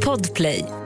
Podplay.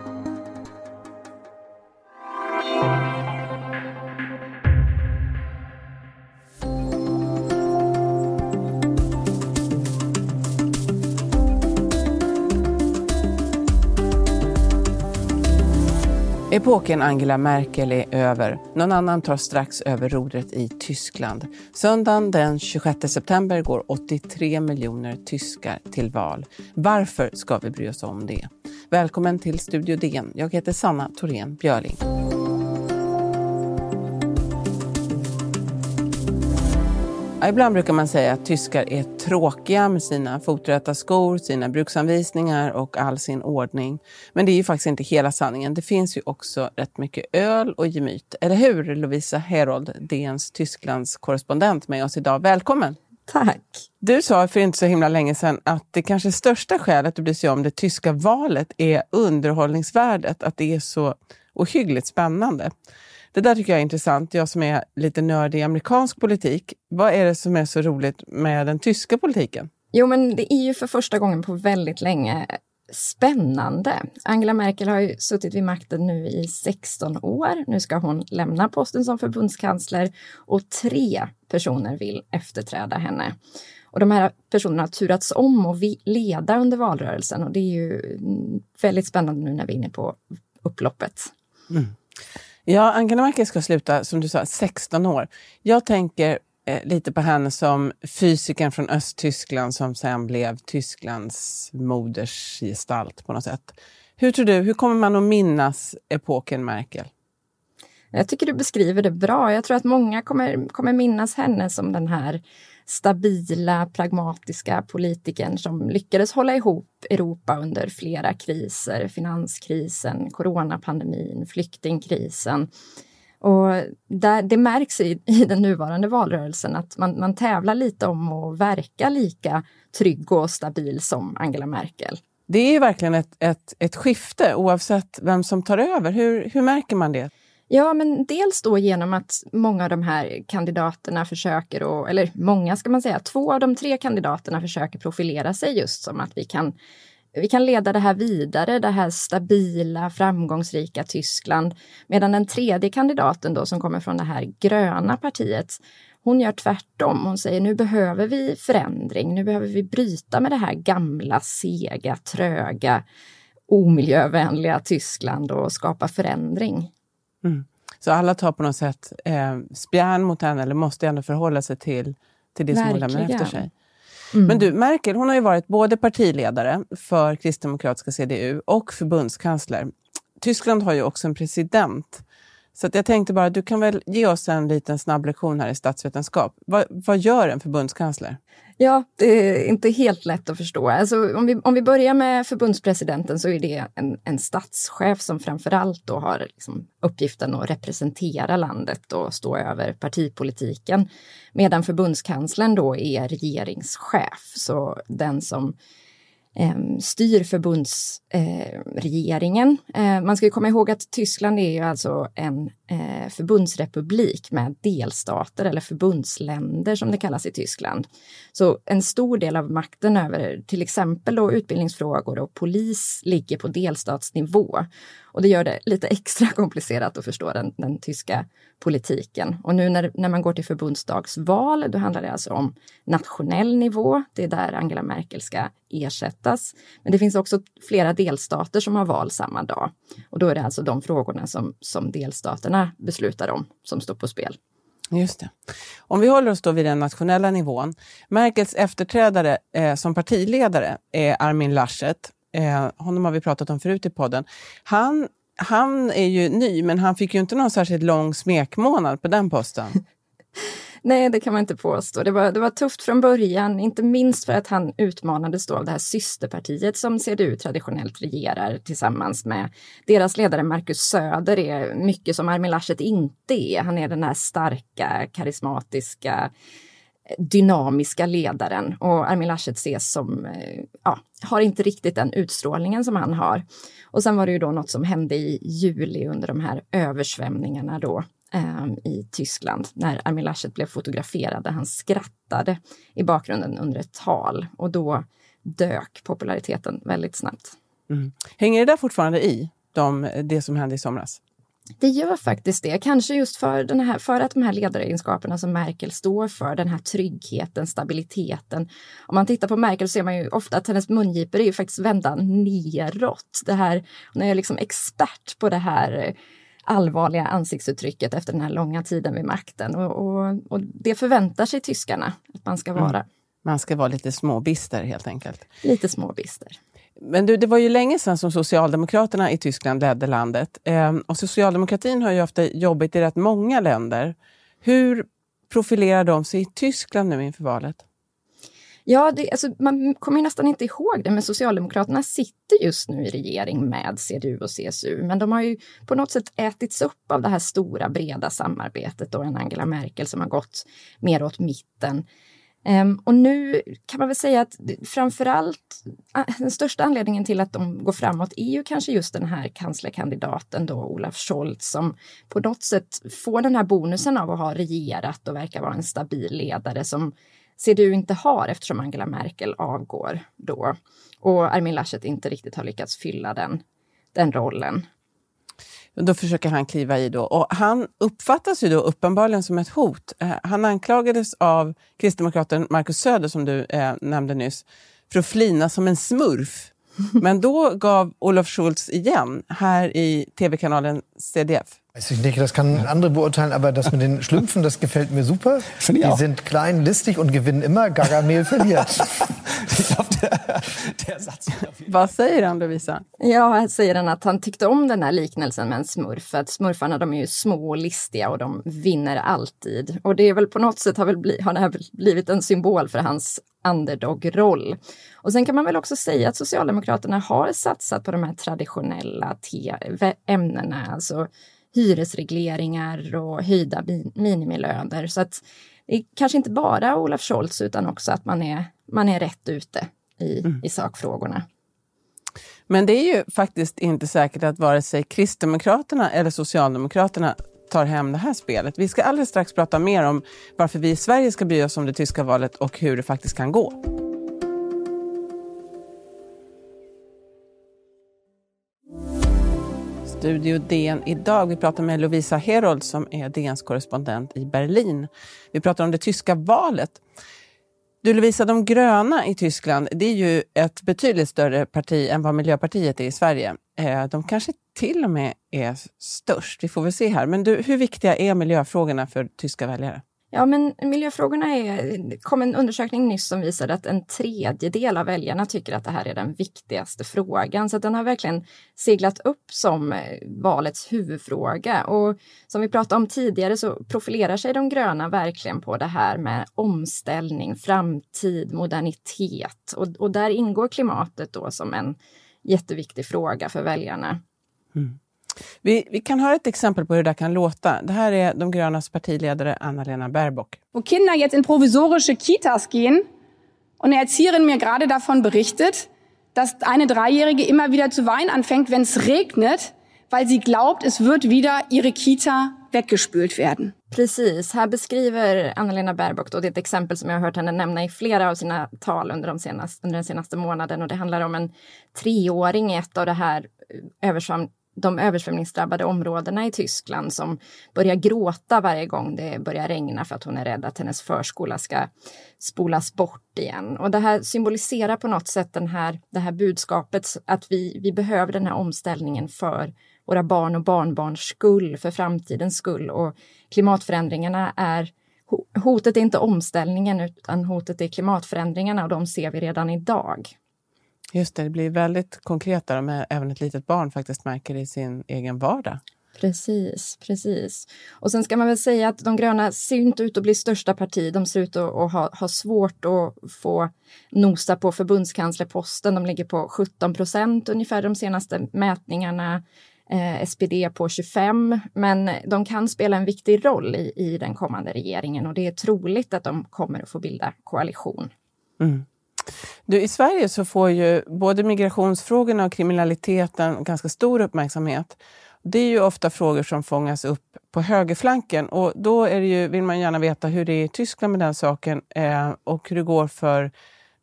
Epoken Angela Merkel är över. Någon annan tar strax över rodret i Tyskland. Söndagen den 26 september går 83 miljoner tyskar till val. Varför ska vi bry oss om det? Välkommen till Studio DN. Jag heter Sanna Thorén Björling. Ibland brukar man säga att tyskar är tråkiga med sina foträta skor, sina bruksanvisningar och all sin ordning. Men det är ju faktiskt inte hela sanningen. Det finns ju också rätt mycket öl och gemyt. Eller hur Lovisa Herold, DNs Tysklands korrespondent med oss idag. Välkommen! Tack! Du sa för inte så himla länge sedan att det kanske största skälet att bry sig om det tyska valet är underhållningsvärdet, att det är så ohyggligt spännande. Det där tycker jag är intressant, jag som är lite nördig i amerikansk politik. Vad är det som är så roligt med den tyska politiken? Jo, men det är ju för första gången på väldigt länge spännande. Angela Merkel har ju suttit vid makten nu i 16 år. Nu ska hon lämna posten som förbundskansler och tre personer vill efterträda henne. Och de här personerna har turats om och leda under valrörelsen och det är ju väldigt spännande nu när vi är inne på upploppet. Mm. Ja, Angela Merkel ska sluta, som du sa, 16 år. Jag tänker eh, lite på henne som fysikern från Östtyskland som sen blev Tysklands modersgestalt på något sätt. Hur tror du, hur kommer man att minnas epoken Merkel? Jag tycker du beskriver det bra. Jag tror att många kommer, kommer minnas henne som den här stabila, pragmatiska politikern som lyckades hålla ihop Europa under flera kriser. Finanskrisen, coronapandemin, flyktingkrisen. Och där, det märks i, i den nuvarande valrörelsen att man, man tävlar lite om att verka lika trygg och stabil som Angela Merkel. Det är verkligen ett, ett, ett skifte oavsett vem som tar över. Hur, hur märker man det? Ja, men dels då genom att många av de här kandidaterna försöker, och, eller många ska man säga, två av de tre kandidaterna försöker profilera sig just som att vi kan vi kan leda det här vidare, det här stabila, framgångsrika Tyskland. Medan den tredje kandidaten då som kommer från det här gröna partiet, hon gör tvärtom. Hon säger nu behöver vi förändring, nu behöver vi bryta med det här gamla, sega, tröga, omiljövänliga Tyskland och skapa förändring. Mm. Så alla tar på något sätt eh, spjärn mot henne eller måste ändå förhålla sig till, till det Verkligen. som hon lämnar efter sig. Mm. Men du, Merkel hon har ju varit både partiledare för kristdemokratiska CDU och förbundskansler. Tyskland har ju också en president. Så jag tänkte bara, du kan väl ge oss en liten snabb lektion här i statsvetenskap. Vad, vad gör en förbundskansler? Ja, det är inte helt lätt att förstå. Alltså, om, vi, om vi börjar med förbundspresidenten så är det en, en statschef som framförallt då har liksom uppgiften att representera landet och stå över partipolitiken. Medan förbundskanslern då är regeringschef, så den som Ehm, styr förbundsregeringen. Eh, eh, man ska komma ihåg att Tyskland är ju alltså en eh, förbundsrepublik med delstater eller förbundsländer som det kallas i Tyskland. Så en stor del av makten över till exempel då utbildningsfrågor och polis ligger på delstatsnivå. Och det gör det lite extra komplicerat att förstå den, den tyska politiken. Och nu när, när man går till förbundsdagsval, då handlar det alltså om nationell nivå. Det är där Angela Merkel ska ersätta ersättas. Men det finns också flera delstater som har val samma dag. Och då är det alltså de frågorna som, som delstaterna beslutar om som står på spel. Just det. Om vi håller oss då vid den nationella nivån. Merkels efterträdare eh, som partiledare är Armin Laschet. Eh, honom har vi pratat om förut i podden. Han, han är ju ny, men han fick ju inte någon särskilt lång smekmånad på den posten. Nej, det kan man inte påstå. Det var, det var tufft från början, inte minst för att han utmanades då av det här systerpartiet som CDU traditionellt regerar tillsammans med. Deras ledare Marcus Söder är mycket som Armin Laschet inte är. Han är den här starka, karismatiska dynamiska ledaren och Armin Laschet ses som, eh, ja, har inte riktigt den utstrålningen som han har. Och sen var det ju då något som hände i juli under de här översvämningarna då i Tyskland när Armin Laschet blev fotograferad där han skrattade i bakgrunden under ett tal och då dök populariteten väldigt snabbt. Mm. Hänger det där fortfarande i, de, det som hände i somras? Det gör faktiskt det, kanske just för, den här, för att de här ledaregenskaperna som Merkel står för, den här tryggheten, stabiliteten. Om man tittar på Merkel ser man ju ofta att hennes mungipor är ju faktiskt vända neråt. Det här, hon är liksom expert på det här allvarliga ansiktsuttrycket efter den här långa tiden vid makten. Och, och, och det förväntar sig tyskarna att man ska vara. Mm. Man ska vara lite småbister helt enkelt. Lite småbister. Men du, det var ju länge sedan som Socialdemokraterna i Tyskland ledde landet. Eh, och socialdemokratin har ju haft det jobbigt i rätt många länder. Hur profilerar de sig i Tyskland nu inför valet? Ja, det, alltså, man kommer nästan inte ihåg det, men Socialdemokraterna sitter just nu i regering med CDU och CSU. Men de har ju på något sätt ätits upp av det här stora breda samarbetet och en Angela Merkel som har gått mer åt mitten. Um, och nu kan man väl säga att framförallt ah, den största anledningen till att de går framåt är ju kanske just den här kanslerkandidaten då, Olaf Scholz, som på något sätt får den här bonusen av att ha regerat och verkar vara en stabil ledare som CDU inte har eftersom Angela Merkel avgår då. Och Armin Laschet inte riktigt har lyckats fylla den, den rollen. Då försöker han kliva i då. Och han uppfattas ju då uppenbarligen som ett hot. Eh, han anklagades av kristdemokraten Markus Söder, som du eh, nämnde nyss, för att flina som en smurf. Men då gav Olof Schultz igen, här i tv-kanalen CDF. Weiß ich nicht, das kann andere beurteilen, aber das mit den Schlümpfen, das gefällt mir super. Die auch. sind klein, listig und gewinnen immer. Gargamel verliert. der, der Satz Vad säger han, Lovisa? Ja, här säger han att han tyckte om den här liknelsen med en smurf. För att smurfarna de är ju små och listiga och de vinner alltid. Och det är väl på något sätt har, väl bli, har det här blivit en symbol för hans underdog-roll. Och sen kan man väl också säga att Socialdemokraterna har satsat på de här traditionella ämnena, alltså hyresregleringar och höjda minimilöner. Så att det är kanske inte bara Olaf Scholz utan också att man är, man är rätt ute i, mm. i sakfrågorna. Men det är ju faktiskt inte säkert att vare sig Kristdemokraterna eller Socialdemokraterna tar hem det här spelet. Vi ska alldeles strax prata mer om varför vi i Sverige ska bry oss om det tyska valet och hur det faktiskt kan gå. Studio DN idag. Vi pratar med Lovisa Herold som är DNs korrespondent i Berlin. Vi pratar om det tyska valet. Du Lovisa, de gröna i Tyskland, det är ju ett betydligt större parti än vad Miljöpartiet är i Sverige. Eh, de kanske till och med är störst. Vi får väl se här. Men du, hur viktiga är miljöfrågorna för tyska väljare? Ja, men miljöfrågorna är... Det kom en undersökning nyss som visade att en tredjedel av väljarna tycker att det här är den viktigaste frågan. Så den har verkligen seglat upp som eh, valets huvudfråga. Och som vi pratade om tidigare så profilerar sig de gröna verkligen på det här med omställning, framtid, modernitet. Och, och där ingår klimatet då som en jätteviktig fråga för väljarna. Mm. Vi, vi, kan höra ett exempel på hur det kan låta. Det här är de grönas partiledare Anna-Lena Baerbock. Wo Kinder jetzt in provisorische Kitas gehen und eine Erzieherin mir gerade davon berichtet, dass eine Dreijährige immer wieder zu weinen anfängt, wenn es regnet, weil sie glaubt, es wird wieder ihre Kita weggespült werden. Precis, här beskriver Anna-Lena Baerbock då, det är ett exempel som jag har hört henne nämna i flera av sina tal under, de senaste, under den senaste månaden och det handlar om en treåring i ett av det här översvam, de översvämningsdrabbade områdena i Tyskland som börjar gråta varje gång det börjar regna för att hon är rädd att hennes förskola ska spolas bort igen. Och det här symboliserar på något sätt den här, det här budskapet att vi, vi behöver den här omställningen för våra barn och barnbarns skull, för framtidens skull. Och klimatförändringarna är Hotet är inte omställningen utan hotet är klimatförändringarna och de ser vi redan idag. Just det, det blir väldigt konkret där med även ett litet barn faktiskt märker i sin egen vardag. Precis, precis. Och sen ska man väl säga att de gröna ser inte ut att bli största parti. De ser ut att, att ha, ha svårt att få nosa på förbundskanslerposten. De ligger på 17 procent ungefär de senaste mätningarna. Eh, SPD på 25, men de kan spela en viktig roll i, i den kommande regeringen och det är troligt att de kommer att få bilda koalition. Mm. Du, I Sverige så får ju både migrationsfrågorna och kriminaliteten ganska stor uppmärksamhet. Det är ju ofta frågor som fångas upp på högerflanken och då är det ju, vill man gärna veta hur det är i Tyskland med den saken eh, och hur det går för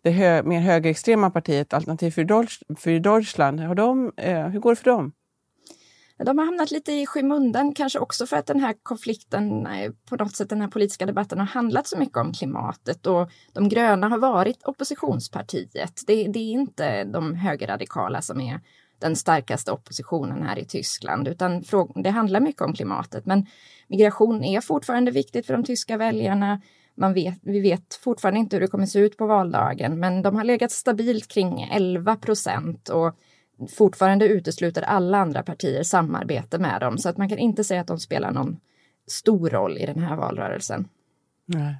det hö, mer högerextrema partiet Alternativ för, Deutsch, för Deutschland. Har de, eh, hur går det för dem? De har hamnat lite i skymundan, kanske också för att den här konflikten, eh, på något sätt den här politiska debatten har handlat så mycket om klimatet och de gröna har varit oppositionspartiet. Det, det är inte de högerradikala som är den starkaste oppositionen här i Tyskland, utan det handlar mycket om klimatet. Men migration är fortfarande viktigt för de tyska väljarna. Man vet, vi vet fortfarande inte hur det kommer se ut på valdagen, men de har legat stabilt kring 11 procent och fortfarande utesluter alla andra partier samarbete med dem. Så att man kan inte säga att de spelar någon stor roll i den här valrörelsen. Nej.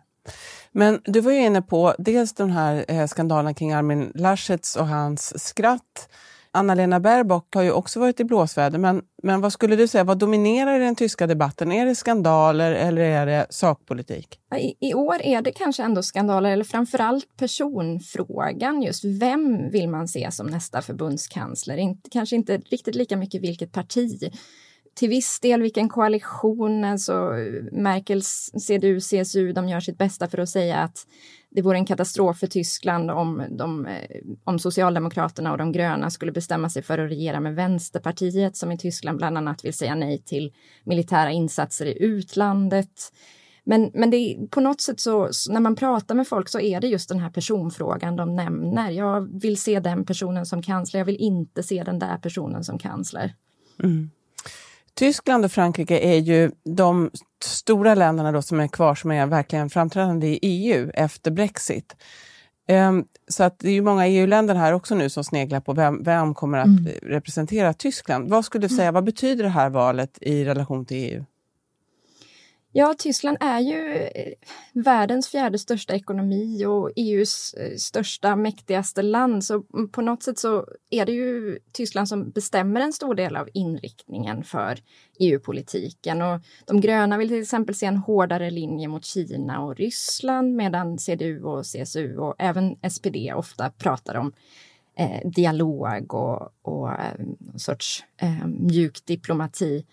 Men du var ju inne på dels den här eh, skandalen kring Armin Laschets och hans skratt Anna-Lena Baerbock har ju också varit i blåsväder, men, men vad skulle du säga, vad dominerar i den tyska debatten? Är det skandaler eller är det sakpolitik? I, I, år är det kanske ändå skandaler, eller framförallt personfrågan. Just vem vill man se som nästa förbundskansler? Inte, kanske inte riktigt lika mycket vilket parti till viss del vilken koalition, alltså Merkels CDU, CSU, de gör sitt bästa för att säga att det vore en katastrof för Tyskland om, de, eh, om Socialdemokraterna och de gröna skulle bestämma sig för att regera med Vänsterpartiet som i Tyskland bland annat vill säga nej till militära insatser i utlandet. Men, men det, på något sätt så, när man pratar med folk så är det just den här personfrågan de nämner. Jag vill se den personen som kansler, jag vill inte se den där personen som kansler. Mm. Tyskland och Frankrike är ju de stora länderna då som är kvar som är verkligen framträdande i EU efter Brexit. Um, så att det är ju många EU-länder här också nu som sneglar på vem, vem kommer att mm. representera Tyskland. Vad skulle du säga, vad betyder det här valet i relation till EU? Ja, Tyskland är ju eh, världens fjärde största ekonomi och EUs eh, största, mäktigaste land. Så mm, på något sätt så är det ju Tyskland som bestämmer en stor del av inriktningen för EU-politiken. Och de gröna vill till exempel se en hårdare linje mot Kina och Ryssland medan CDU och CSU och även SPD ofta pratar om eh, dialog och, och eh, sorts eh, mjuk diplomati.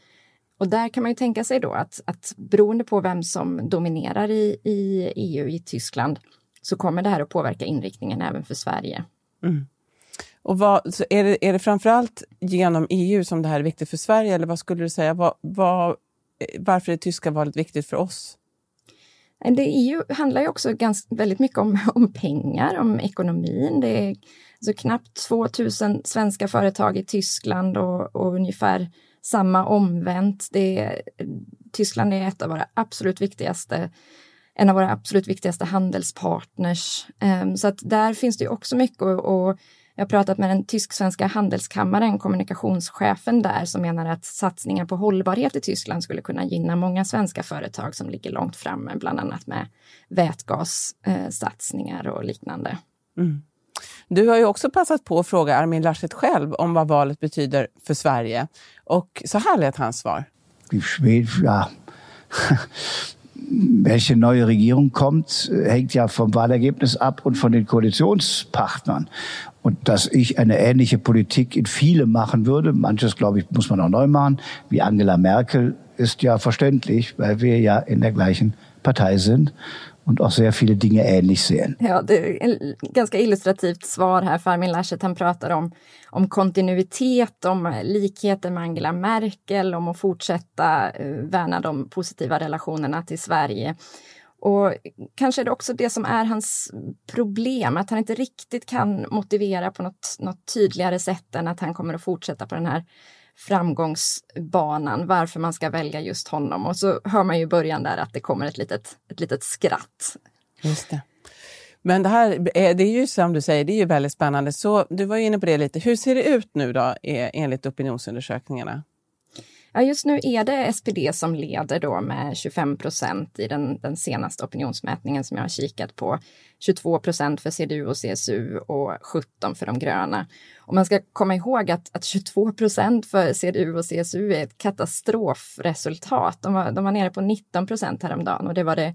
Och där kan man ju tänka sig då att, att beroende på vem som dominerar i, i EU i Tyskland så kommer det här att påverka inriktningen även för Sverige. Mm. Och vad, så är, det, är det framförallt genom EU som det här är viktigt för Sverige eller vad skulle du säga? Vad, vad, varför är det tyska valet viktigt för oss? Det EU handlar ju också ganska, väldigt mycket om, om pengar, om ekonomin. Det är alltså knappt 2000 svenska företag i Tyskland och, och ungefär samma omvänt. Det är, Tyskland är ett av våra absolut viktigaste en av våra absolut viktigaste handelspartners. Ehm, så att där finns det också mycket och, och jag har pratat med den tysk-svenska handelskammaren, kommunikationschefen där, som menar att satsningar på hållbarhet i Tyskland skulle kunna gynna många svenska företag som ligger långt framme, bland annat med vätgassatsningar och liknande. Mm. Du har ju också passat på att fråga Armin Laschet själv om vad valet betyder för Sverige. Och så här lät hans svar. Ja. Welche neue Regierung kommt, hängt ja vom Wahlergebnis ab und von den Koalitionspartnern. Und dass ich eine ähnliche Politik in viele machen würde, manches, glaube ich, muss man auch neu machen, wie Angela Merkel, ist ja verständlich, weil wir ja in der gleichen Partei sind och auch sehr viele Dinge ähnlich sehen. Ja, det är ett ganska illustrativt svar här för Armin Laschet. Han pratar om, om kontinuitet, om likheter med Angela Merkel, om att fortsätta eh, värna de positiva relationerna till Sverige. Och kanske är det också det som är hans problem, att han inte riktigt kan motivera på något, något tydligare sätt än att han kommer att fortsätta på den här framgångsbanan, varför man ska välja just honom. Och så hör man ju i början där att det kommer ett litet, ett litet skratt. Just det. Men det här det är ju som du säger, det är ju väldigt spännande. Så du var inne på det lite. Hur ser det ut nu då eh, enligt opinionsundersökningarna? Ja, just nu är det SPD som leder då med 25 procent i den, den senaste opinionsmätningen som jag har kikat på. 22 procent för CDU och CSU och 17 för de gröna. Och man ska komma ihåg att, att 22 procent för CDU och CSU är ett katastrofresultat. De var, de var nere på 19 procent häromdagen och det var det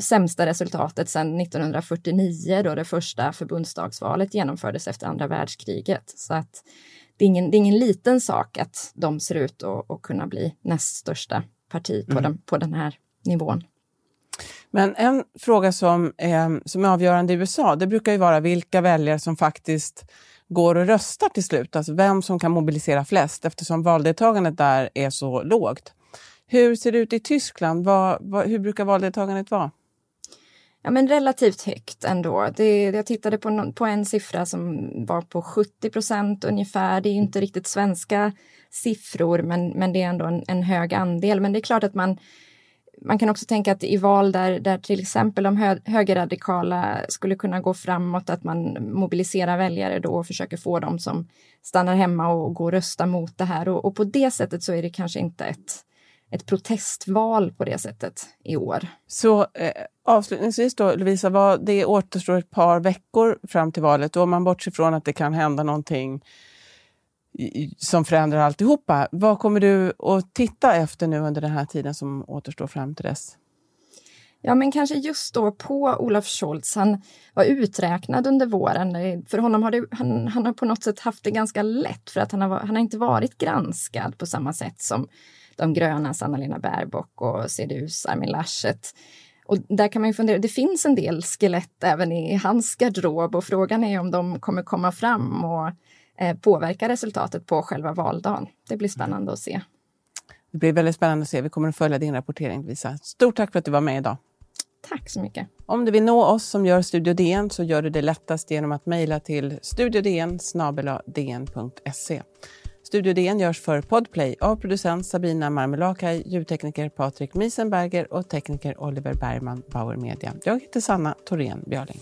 sämsta resultatet sedan 1949 då det första förbundsdagsvalet genomfördes efter andra världskriget. Så att det är ingen, det är ingen liten sak att de ser ut att, att kunna bli näst största parti på, mm. den, på den här nivån. Men en fråga som är, som är avgörande i USA, det brukar ju vara vilka väljare som faktiskt går och röstar till slut. Alltså vem som kan mobilisera flest eftersom valdeltagandet där är så lågt. Hur ser det ut i Tyskland? Vad, vad, hur brukar valdeltagandet vara? Ja, men relativt högt ändå. Det, jag tittade på, no, på en siffra som var på 70 procent ungefär. Det är inte riktigt svenska siffror, men, men det är ändå en, en hög andel. Men det är klart att man man kan också tänka att i val där, där till exempel de hö, högerradikala skulle kunna gå framåt, att man mobiliserar väljare då och försöker få dem som stannar hemma och går och röstar mot det här. Och, och på det sättet så är det kanske inte ett, ett protestval på det sättet i år. Så eh, avslutningsvis då, Lovisa, vad, det återstår ett par veckor fram till valet och om man bortser från att det kan hända någonting som förändrar alltihopa. Vad kommer du att titta efter nu under den här tiden som återstår fram till dess? Ja, men kanske just då på Olaf Scholz. Han var uträknad under våren. För honom har det, han, han har på något sätt haft det ganska lätt för att han har, han har inte varit granskad på samma sätt som de grönas Anna-Lena Baerbock och CDUs Armin Laschet. Och där kan man ju fundera, det finns en del skelett även i hans garderob och frågan är om de kommer komma fram och eh, påverka resultatet på själva valdagen. Det blir spännande att se. Det blir väldigt spännande att se. Vi kommer att följa din rapportering, Lisa. Stort tack för att du var med idag. Tack så mycket. Om du vill nå oss som gör Studio DN så gör du det lättast genom att mejla till studiodn Studio DN görs för Podplay av producent Sabina Marmelakai, ljudtekniker Patrik Miesenberger och tekniker Oliver Bergman, Bauer Media. Jag heter Sanna Thorén Björling.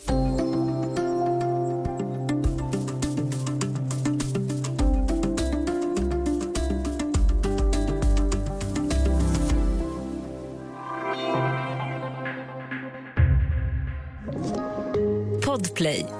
Podplay